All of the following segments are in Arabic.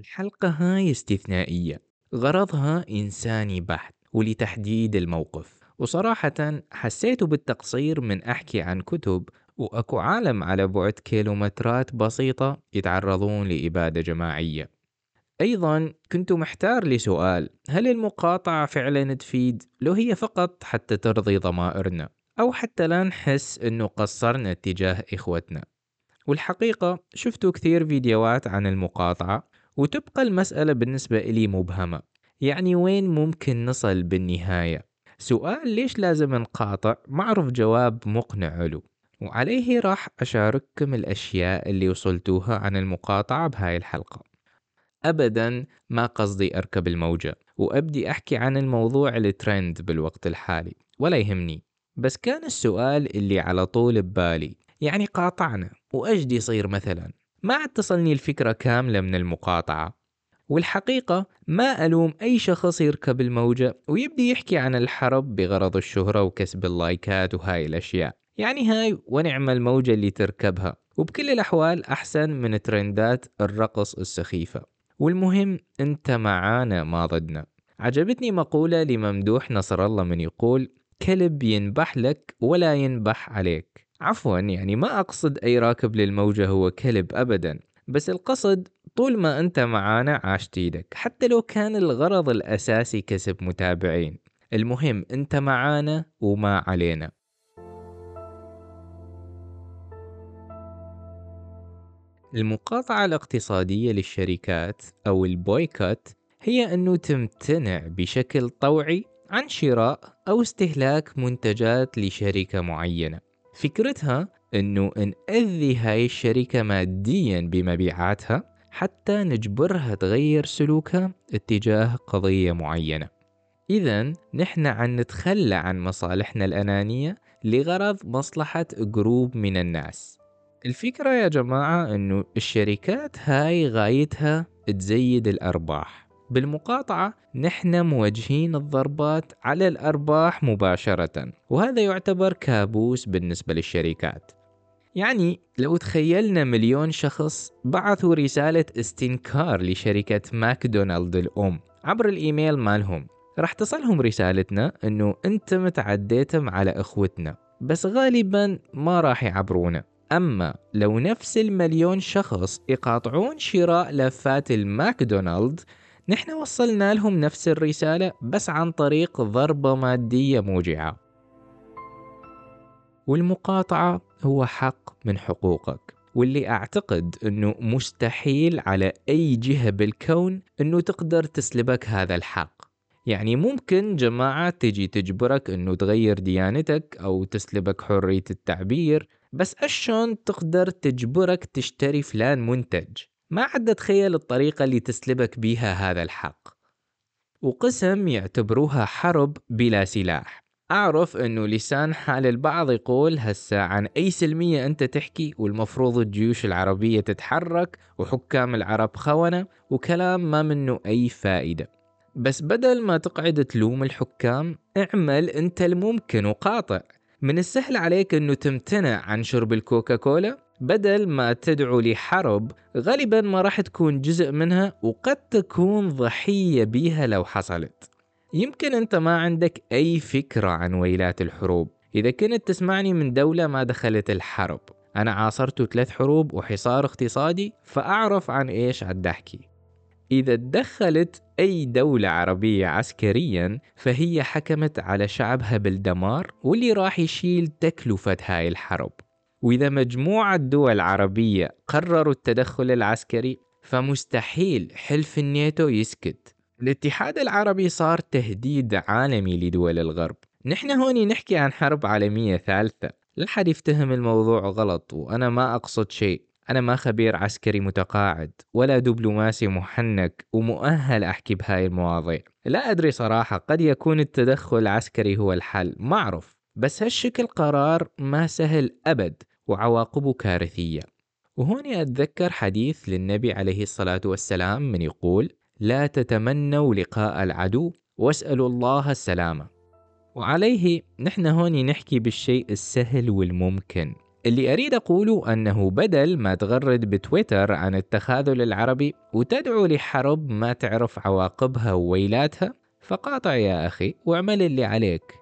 الحلقة هاي استثنائية. غرضها إنساني بحت ولتحديد الموقف. وصراحة حسيت بالتقصير من أحكي عن كتب وأكو عالم على بعد كيلومترات بسيطة يتعرضون لإبادة جماعية. أيضا كنت محتار لسؤال هل المقاطعة فعلا تفيد؟ لو هي فقط حتى ترضي ضمائرنا أو حتى لا نحس أنه قصرنا اتجاه إخوتنا. والحقيقة شفتوا كثير فيديوهات عن المقاطعة وتبقى المسألة بالنسبة إلي مبهمة. يعني وين ممكن نصل بالنهاية؟ سؤال ليش لازم نقاطع؟ معرف جواب مقنع له. وعليه راح أشارككم الأشياء اللي وصلتوها عن المقاطعة بهاي الحلقة. أبدا ما قصدي أركب الموجة وأبدي أحكي عن الموضوع الترند بالوقت الحالي ولا يهمني. بس كان السؤال اللي على طول ببالي يعني قاطعنا وأجدي يصير مثلا. ما عاد تصلني الفكرة كاملة من المقاطعة. والحقيقة ما ألوم أي شخص يركب الموجة ويبدي يحكي عن الحرب بغرض الشهرة وكسب اللايكات وهاي الأشياء. يعني هاي ونعم الموجة اللي تركبها. وبكل الأحوال أحسن من ترندات الرقص السخيفة. والمهم أنت معانا ما ضدنا. عجبتني مقولة لممدوح نصر الله من يقول كلب ينبح لك ولا ينبح عليك. عفوا يعني ما أقصد أي راكب للموجة هو كلب أبدا بس القصد طول ما أنت معانا عاشت إيدك حتى لو كان الغرض الأساسي كسب متابعين. المهم أنت معانا وما علينا. المقاطعة الاقتصادية للشركات أو البويكوت هي أنه تمتنع بشكل طوعي عن شراء أو استهلاك منتجات لشركة معينة. فكرتها أنه نأذي هاي الشركة ماديا بمبيعاتها حتى نجبرها تغير سلوكها اتجاه قضية معينة. إذا نحن عن نتخلى عن مصالحنا الأنانية لغرض مصلحة جروب من الناس. الفكرة يا جماعة أنه الشركات هاي غايتها تزيد الأرباح. بالمقاطعة نحن موجهين الضربات على الأرباح مباشرة وهذا يعتبر كابوس بالنسبة للشركات. يعني لو تخيلنا مليون شخص بعثوا رسالة استنكار لشركة ماكدونالد الأم عبر الإيميل مالهم. راح تصلهم رسالتنا أنه أنتم تعديتم على إخوتنا بس غالبا ما راح يعبرونا. أما لو نفس المليون شخص يقاطعون شراء لفات الماكدونالد نحن وصلنا لهم نفس الرسالة بس عن طريق ضربة مادية موجعة. والمقاطعة هو حق من حقوقك. واللي أعتقد أنه مستحيل على أي جهة بالكون أنه تقدر تسلبك هذا الحق. يعني ممكن جماعة تجي تجبرك أنه تغير ديانتك أو تسلبك حرية التعبير بس أشون تقدر تجبرك تشتري فلان منتج؟ ما عاد تخيل الطريقة اللي تسلبك بيها هذا الحق. وقسم يعتبروها حرب بلا سلاح. أعرف أنه لسان حال البعض يقول هسا عن أي سلمية أنت تحكي والمفروض الجيوش العربية تتحرك وحكام العرب خونة وكلام ما منه أي فائدة. بس بدل ما تقعد تلوم الحكام اعمل أنت الممكن وقاطع. من السهل عليك أنه تمتنع عن شرب الكوكاكولا؟ بدل ما تدعو لحرب غالبا ما راح تكون جزء منها وقد تكون ضحية بيها لو حصلت. يمكن أنت ما عندك أي فكرة عن ويلات الحروب. إذا كنت تسمعني من دولة ما دخلت الحرب. أنا عاصرت ثلاث حروب وحصار اقتصادي فأعرف عن إيش عد أحكي. إذا تدخلت أي دولة عربية عسكريا فهي حكمت على شعبها بالدمار واللي راح يشيل تكلفة هاي الحرب. وإذا مجموعة دول عربية قرروا التدخل العسكري فمستحيل حلف الناتو يسكت. الاتحاد العربي صار تهديد عالمي لدول الغرب. نحن هوني نحكي عن حرب عالمية ثالثة. لا حد يفتهم الموضوع غلط وأنا ما أقصد شيء. أنا ما خبير عسكري متقاعد ولا دبلوماسي محنك ومؤهل أحكي بهاي المواضيع. لا أدري صراحة قد يكون التدخل العسكري هو الحل. ما أعرف بس هالشكل قرار ما سهل أبد وعواقبه كارثية. وهوني أتذكر حديث للنبي عليه الصلاة والسلام من يقول لا تتمنوا لقاء العدو واسألوا الله السلامة. وعليه نحن هوني نحكي بالشيء السهل والممكن. اللي أريد أقوله أنه بدل ما تغرد بتويتر عن التخاذل العربي وتدعو لحرب ما تعرف عواقبها وويلاتها فقاطع يا أخي واعمل اللي عليك.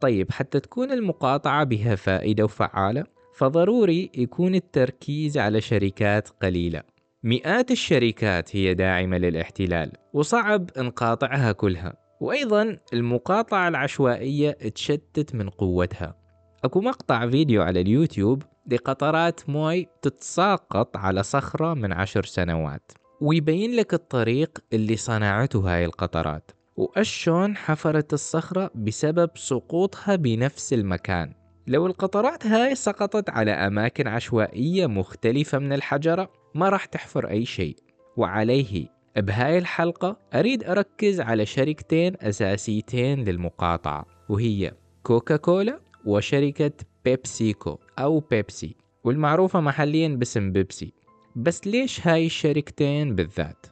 طيب حتى تكون المقاطعة بها فائدة وفعالة فضروري يكون التركيز على شركات قليلة. مئات الشركات هي داعمة للاحتلال وصعب نقاطعها كلها. وأيضا المقاطعة العشوائية تشتت من قوتها. أكو مقطع فيديو على اليوتيوب لقطرات موي تتساقط على صخرة من عشر سنوات ويبين لك الطريق اللي صنعته هاي القطرات. وأشون حفرت الصخرة بسبب سقوطها بنفس المكان. لو القطرات هاي سقطت على أماكن عشوائية مختلفة من الحجرة ما راح تحفر أي شيء. وعليه بهاي الحلقة أريد أركز على شركتين أساسيتين للمقاطعة وهي كوكا كولا وشركة بيبسيكو أو بيبسي والمعروفة محليا باسم بيبسي. بس ليش هاي الشركتين بالذات؟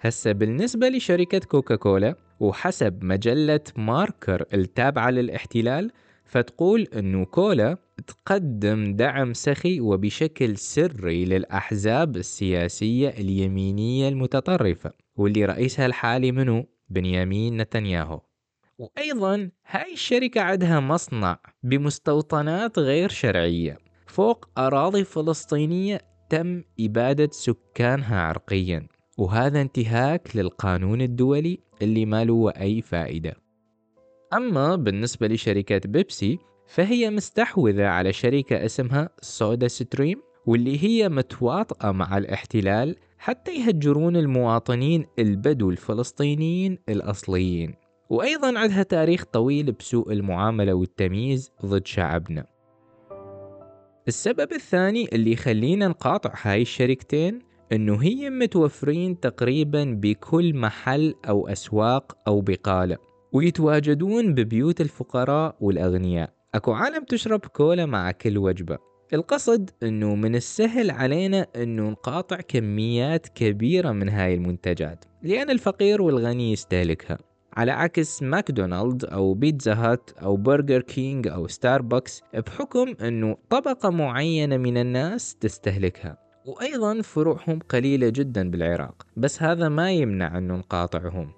هسه بالنسبة لشركة كوكا كولا وحسب مجلة ماركر التابعة للاحتلال فتقول أنه كولا تقدم دعم سخي وبشكل سري للأحزاب السياسية اليمينية المتطرفة واللي رئيسها الحالي منه بنيامين نتنياهو. وأيضا هاي الشركة عندها مصنع بمستوطنات غير شرعية فوق أراضي فلسطينية تم إبادة سكانها عرقيا. وهذا انتهاك للقانون الدولي اللي ما له أي فائدة. أما بالنسبة لشركة بيبسي فهي مستحوذة على شركة اسمها سودا ستريم واللي هي متواطئة مع الاحتلال حتى يهجرون المواطنين البدو الفلسطينيين الأصليين. وأيضا عندها تاريخ طويل بسوء المعاملة والتمييز ضد شعبنا. السبب الثاني اللي يخلينا نقاطع هاي الشركتين إنه هي متوفرين تقريبا بكل محل أو أسواق أو بقالة ويتواجدون ببيوت الفقراء والأغنياء. أكو عالم تشرب كولا مع كل وجبة. القصد إنه من السهل علينا إنه نقاطع كميات كبيرة من هاي المنتجات لأن الفقير والغني يستهلكها. على عكس ماكدونالد أو بيتزا هات أو برجر كينج أو ستاربكس بحكم إنه طبقة معينة من الناس تستهلكها. وأيضا فروعهم قليلة جدا بالعراق بس هذا ما يمنع أنه نقاطعهم.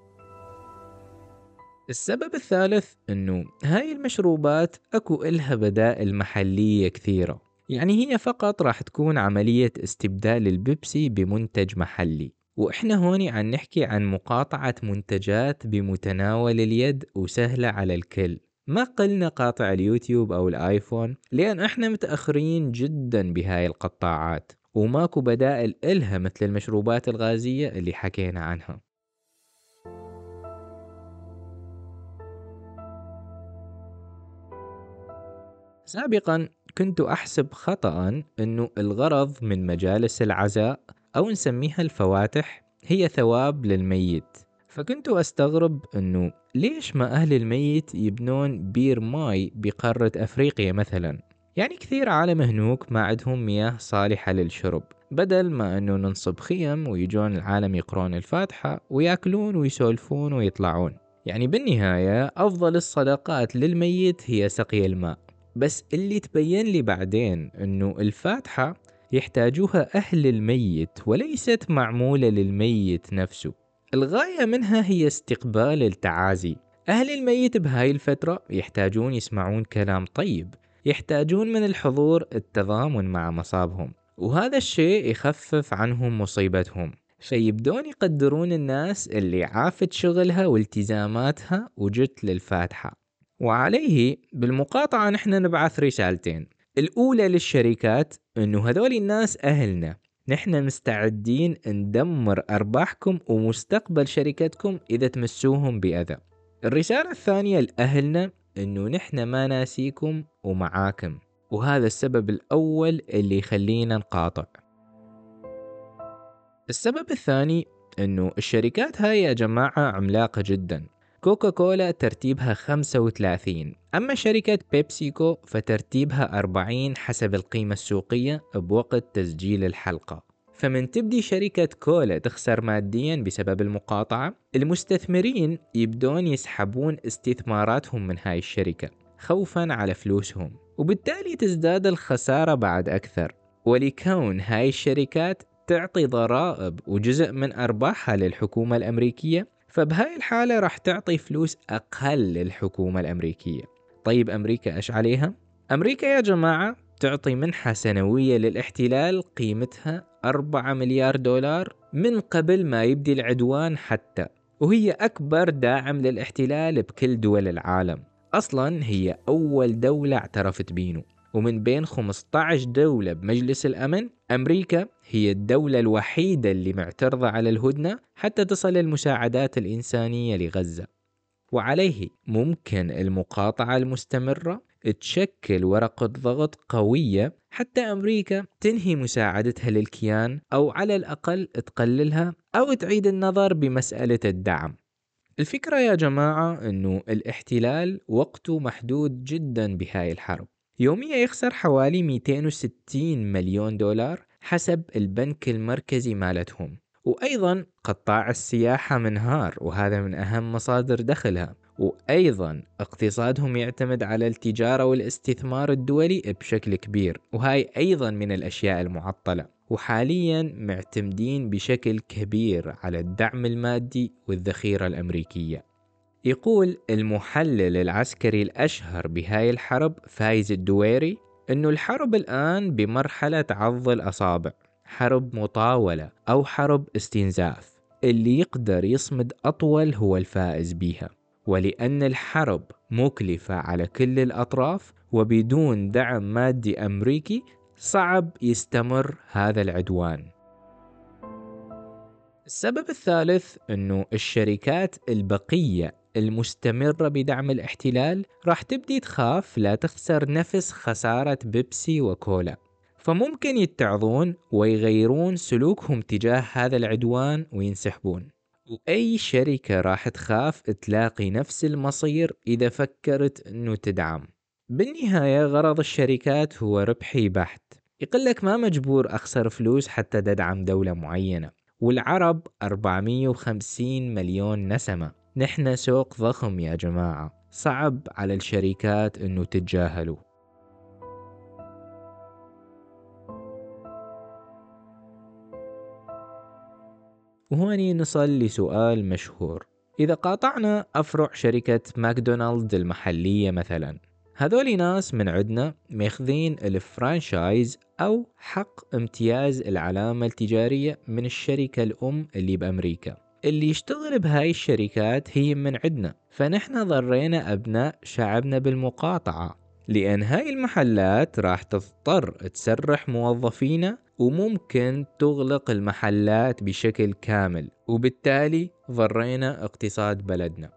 السبب الثالث أنه هاي المشروبات أكو إلها بدائل محلية كثيرة يعني هي فقط راح تكون عملية استبدال البيبسي بمنتج محلي. وإحنا هوني عن نحكي عن مقاطعة منتجات بمتناول اليد وسهلة على الكل. ما قلنا قاطع اليوتيوب أو الآيفون لأن إحنا متأخرين جدا بهاي القطاعات. وماكو بدائل إلها مثل المشروبات الغازية اللي حكينا عنها. سابقا كنت أحسب خطأ أنه الغرض من مجالس العزاء أو نسميها الفواتح هي ثواب للميت. فكنت أستغرب أنه ليش ما أهل الميت يبنون بير ماي بقارة أفريقيا مثلا؟ يعني كثير عالم هنوك ما عندهم مياه صالحة للشرب بدل ما إنه ننصب خيم ويجون العالم يقرون الفاتحة ويأكلون ويسولفون ويطلعون. يعني بالنهاية أفضل الصدقات للميت هي سقي الماء. بس اللي تبين لي بعدين أنه الفاتحة يحتاجوها أهل الميت وليست معمولة للميت نفسه. الغاية منها هي استقبال التعازي. أهل الميت بهاي الفترة يحتاجون يسمعون كلام طيب. يحتاجون من الحضور التضامن مع مصابهم وهذا الشيء يخفف عنهم مصيبتهم. فيبدون يقدرون الناس اللي عافت شغلها والتزاماتها وجت للفاتحة. وعليه بالمقاطعة نحن نبعث رسالتين. الأولى للشركات أنه هذول الناس أهلنا. نحن مستعدين ندمر أرباحكم ومستقبل شركتكم إذا تمسوهم بأذى. الرسالة الثانية لأهلنا أنه نحن ما ناسيكم ومعاكم وهذا السبب الأول اللي يخلينا نقاطع. السبب الثاني أنه الشركات هاي يا جماعة عملاقة جدا. كوكا كولا ترتيبها 35 أما شركة بيبسيكو فترتيبها 40 حسب القيمة السوقية بوقت تسجيل الحلقة. فمن تبدي شركة كولا تخسر ماديا بسبب المقاطعة المستثمرين يبدون يسحبون استثماراتهم من هاي الشركة خوفا على فلوسهم. وبالتالي تزداد الخسارة بعد أكثر. ولكون هاي الشركات تعطي ضرائب وجزء من أرباحها للحكومة الأمريكية فبهاي الحالة راح تعطي فلوس أقل للحكومة الأمريكية. طيب أمريكا إيش عليها؟ أمريكا يا جماعة تعطي منحة سنوية للاحتلال قيمتها 4 مليار دولار من قبل ما يبدي العدوان حتى وهي أكبر داعم للاحتلال بكل دول العالم. أصلا هي أول دولة اعترفت بينه ومن بين 15 دولة بمجلس الأمن أمريكا هي الدولة الوحيدة اللي معترضة على الهدنة حتى تصل المساعدات الإنسانية لغزة. وعليه ممكن المقاطعة المستمرة؟ تشكل ورقة ضغط قوية حتى أمريكا تنهي مساعدتها للكيان أو على الأقل تقللها أو تعيد النظر بمسألة الدعم. الفكرة يا جماعة أنه الاحتلال وقته محدود جدا بهاي الحرب. يوميا يخسر حوالي 260 مليون دولار حسب البنك المركزي مالتهم. وأيضا قطاع السياحة منهار وهذا من أهم مصادر دخلها. وأيضا اقتصادهم يعتمد على التجارة والاستثمار الدولي بشكل كبير وهاي أيضا من الأشياء المعطلة. وحاليا معتمدين بشكل كبير على الدعم المادي والذخيرة الأمريكية. يقول المحلل العسكري الأشهر بهاي الحرب فايز الدويري أنه الحرب الآن بمرحلة عض الأصابع حرب مطاولة أو حرب استنزاف. اللي يقدر يصمد أطول هو الفائز بيها. ولأن الحرب مكلفة على كل الأطراف وبدون دعم مادي أمريكي صعب يستمر هذا العدوان. السبب الثالث أنه الشركات البقية المستمرة بدعم الاحتلال راح تبدي تخاف لا تخسر نفس خسارة بيبسي وكولا. فممكن يتعظون ويغيرون سلوكهم تجاه هذا العدوان وينسحبون. وأي شركة راح تخاف تلاقي نفس المصير إذا فكرت أنه تدعم. بالنهاية غرض الشركات هو ربحي بحت. يقلك ما مجبور أخسر فلوس حتى تدعم دولة معينة. والعرب 450 مليون نسمة. نحن سوق ضخم يا جماعة. صعب على الشركات أنه تتجاهلوا. وهوني نصل لسؤال مشهور. إذا قاطعنا أفرع شركة ماكدونالد المحلية مثلا هذول ناس من عندنا ماخذين الفرانشايز أو حق امتياز العلامة التجارية من الشركة الأم اللي بأمريكا. اللي يشتغل بهاي الشركات هي من عندنا. فنحن ضرينا أبناء شعبنا بالمقاطعة لأن هاي المحلات راح تضطر تسرح موظفينا وممكن تغلق المحلات بشكل كامل وبالتالي ضرينا اقتصاد بلدنا.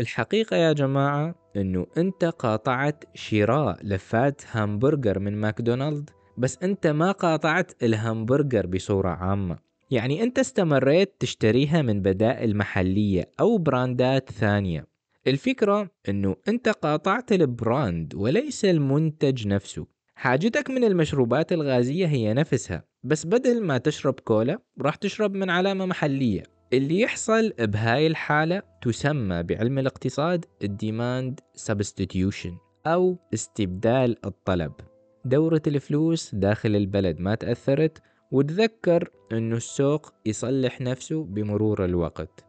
الحقيقة يا جماعة إنه أنت قاطعت شراء لفات همبرجر من ماكدونالد بس أنت ما قاطعت الهمبرجر بصورة عامة. يعني أنت استمريت تشتريها من بدائل محلية أو brand ات ثانية. الفكرة إنه أنت قاطعت ال brand وليس المنتج نفسه. حاجتك من المشروبات الغازية هي نفسها بس بدل ما تشرب كولا راح تشرب من علامة محلية. اللي يحصل بهاي الحالة تسمى بعلم الاقتصاد ال demand substitution أو استبدال الطلب. دورة الفلوس داخل البلد ما تأثرت وتذكر أنه السوق يصلح نفسه بمرور الوقت.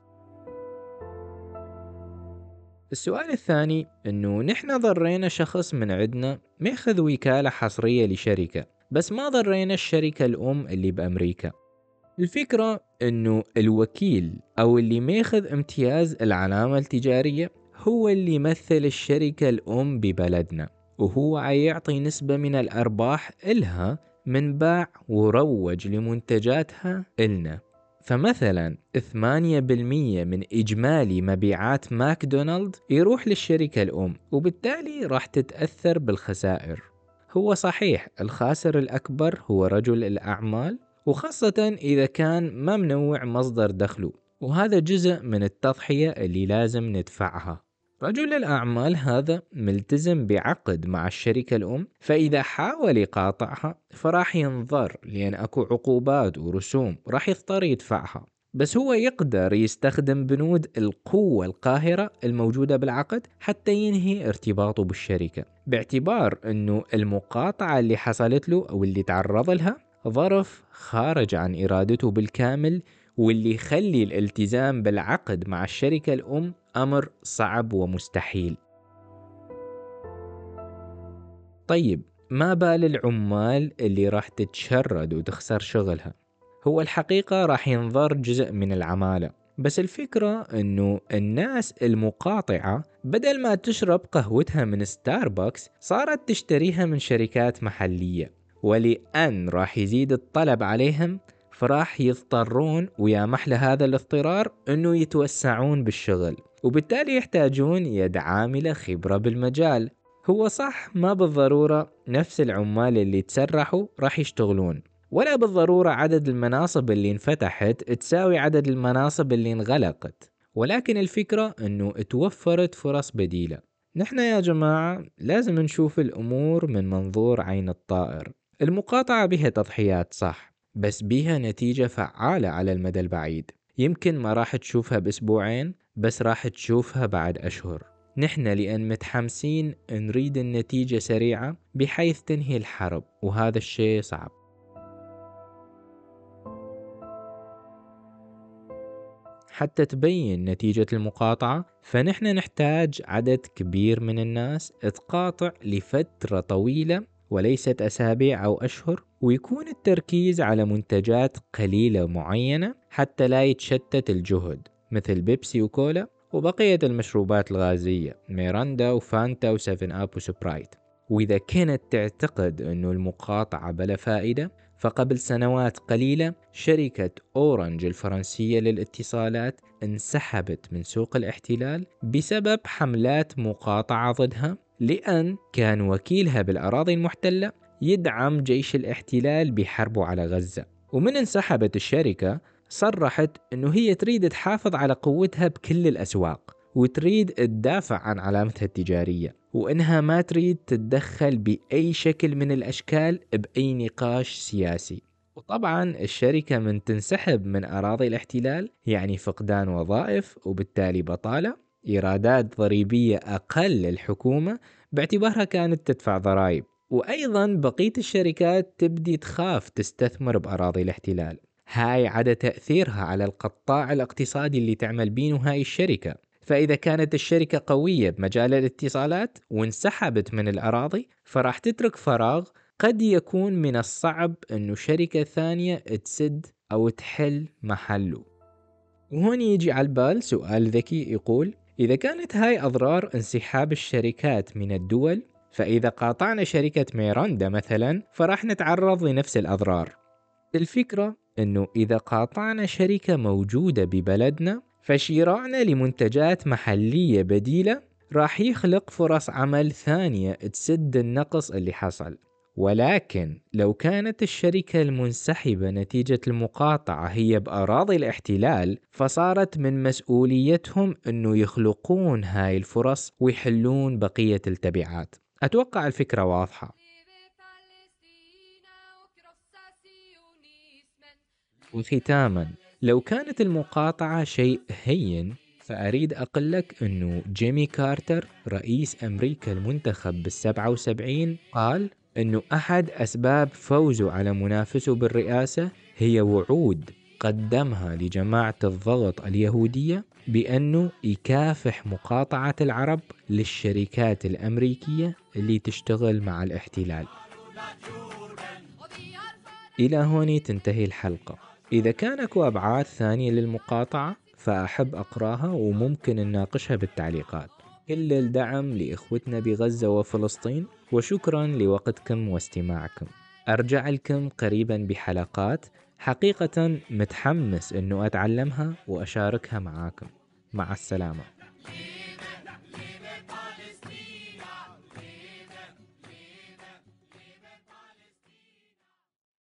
السؤال الثاني إنه نحن ضرينا شخص من عندنا ماخذ وكالة حصرية لشركة بس ما ضرينا الشركة الأم اللي بأمريكا. الفكرة إنه الوكيل أو اللي ماخذ امتياز العلامة التجارية هو اللي يمثل الشركة الأم ببلدنا وهو عيعطي نسبة من الأرباح إلها من باع وروج لمنتجاتها إلنا. فمثلا 8% من إجمالي مبيعات ماكدونالد يروح للشركة الأم وبالتالي راح تتأثر بالخسائر. هو صحيح الخاسر الأكبر هو رجل الأعمال وخاصة إذا كان ما منوع مصدر دخله وهذا جزء من التضحية اللي لازم ندفعها. رجل الأعمال هذا ملتزم بعقد مع الشركة الأم فإذا حاول يقاطعها فراح ينظر لأن أكو عقوبات ورسوم راح يضطر يدفعها. بس هو يقدر يستخدم بنود القوة القاهرة الموجودة بالعقد حتى ينهي ارتباطه بالشركة. باعتبار أنه المقاطعة اللي حصلت له أو اللي تعرض لها ظرف خارج عن إرادته بالكامل واللي يخلي الالتزام بالعقد مع الشركة الأم أمر صعب ومستحيل. طيب ما بال العمال اللي راح تتشرد وتخسر شغلها؟ هو الحقيقة راح ينظر جزء من العمالة بس الفكرة إنه الناس المقاطعة بدل ما تشرب قهوتها من ستاربكس صارت تشتريها من شركات محلية ولأن راح يزيد الطلب عليهم فراح يضطرون ويا محل هذا الاضطرار إنه يتوسعون بالشغل وبالتالي يحتاجون يد عاملة خبرة بالمجال. هو صح ما بالضرورة نفس العمال اللي تسرحوا راح يشتغلون ولا بالضرورة عدد المناصب اللي انفتحت تساوي عدد المناصب اللي انغلقت. ولكن الفكرة إنه توفرت فرص بديلة. نحن يا جماعة لازم نشوف الأمور من منظور عين الطائر. المقاطعة بها تضحيات صح بس بها نتيجة فعالة على المدى البعيد. يمكن ما راح تشوفها بأسبوعين بس راح تشوفها بعد أشهر. نحن لأن متحمسين نريد النتيجة سريعة بحيث تنهي الحرب وهذا الشيء صعب. حتى تبين نتيجة المقاطعة فنحن نحتاج عدد كبير من الناس تقاطع لفترة طويلة وليست أسابيع أو أشهر ويكون التركيز على منتجات قليلة معينة حتى لا يتشتت الجهد مثل بيبسي وكولا وبقية المشروبات الغازية ميراندا وفانتا وسيفن أب وسبرايت. وإذا كانت تعتقد أنه المقاطعة بلا فائدة فقبل سنوات قليلة شركة أورنج الفرنسية للاتصالات انسحبت من سوق الاحتلال بسبب حملات مقاطعة ضدها. لأن كان وكيلها بالأراضي المحتلة يدعم جيش الاحتلال بحربه على غزة. ومن انسحبت الشركة صرحت أنه هي تريد تحافظ على قوتها بكل الأسواق وتريد تدافع عن علامتها التجارية وإنها ما تريد تتدخل بأي شكل من الأشكال بأي نقاش سياسي. وطبعا الشركة من تنسحب من أراضي الاحتلال يعني فقدان وظائف وبالتالي بطالة. إيرادات ضريبية أقل للحكومة باعتبارها كانت تدفع ضرائب. وأيضا بقية الشركات تبدي تخاف تستثمر بأراضي الاحتلال. هاي عدا تأثيرها على القطاع الاقتصادي اللي تعمل بينه هاي الشركة. فإذا كانت الشركة قوية بمجال الاتصالات وانسحبت من الأراضي فراح تترك فراغ قد يكون من الصعب أنه شركة ثانية تسد أو تحل محله. وهون يجي على البال سؤال ذكي يقول إذا كانت هاي أضرار انسحاب الشركات من الدول فإذا قاطعنا شركة ميراندا مثلا فراح نتعرض لنفس الأضرار. الفكرة أنه إذا قاطعنا شركة موجودة ببلدنا فشراعنا لمنتجات محلية بديلة راح يخلق فرص عمل ثانية تسد النقص اللي حصل. ولكن لو كانت الشركة المنسحبة نتيجة المقاطعة هي بأراضي الاحتلال فصارت من مسؤوليتهم أنه يخلقون هاي الفرص ويحلون بقية التبعات. أتوقع الفكرة واضحة. وختاما لو كانت المقاطعة شيء هين فأريد أقول لك أنه جيمي كارتر رئيس أمريكا المنتخب بالسبعة وسبعين قال أنه أحد أسباب فوزه على منافسه بالرئاسة هي وعود قدمها لجماعة الضغط اليهودية بأنه يكافح مقاطعة العرب للشركات الأمريكية اللي تشتغل مع الاحتلال. إلى هون تنتهي الحلقة. إذا كان أكو أبعاد ثانية للمقاطعة فأحب أقراها وممكن نناقشها بالتعليقات. كل الدعم لإخوتنا بغزة وفلسطين وشكرا لوقتكم واستماعكم. أرجع لكم قريبا بحلقات حقيقة متحمس أنه أتعلمها وأشاركها معاكم. مع السلامة.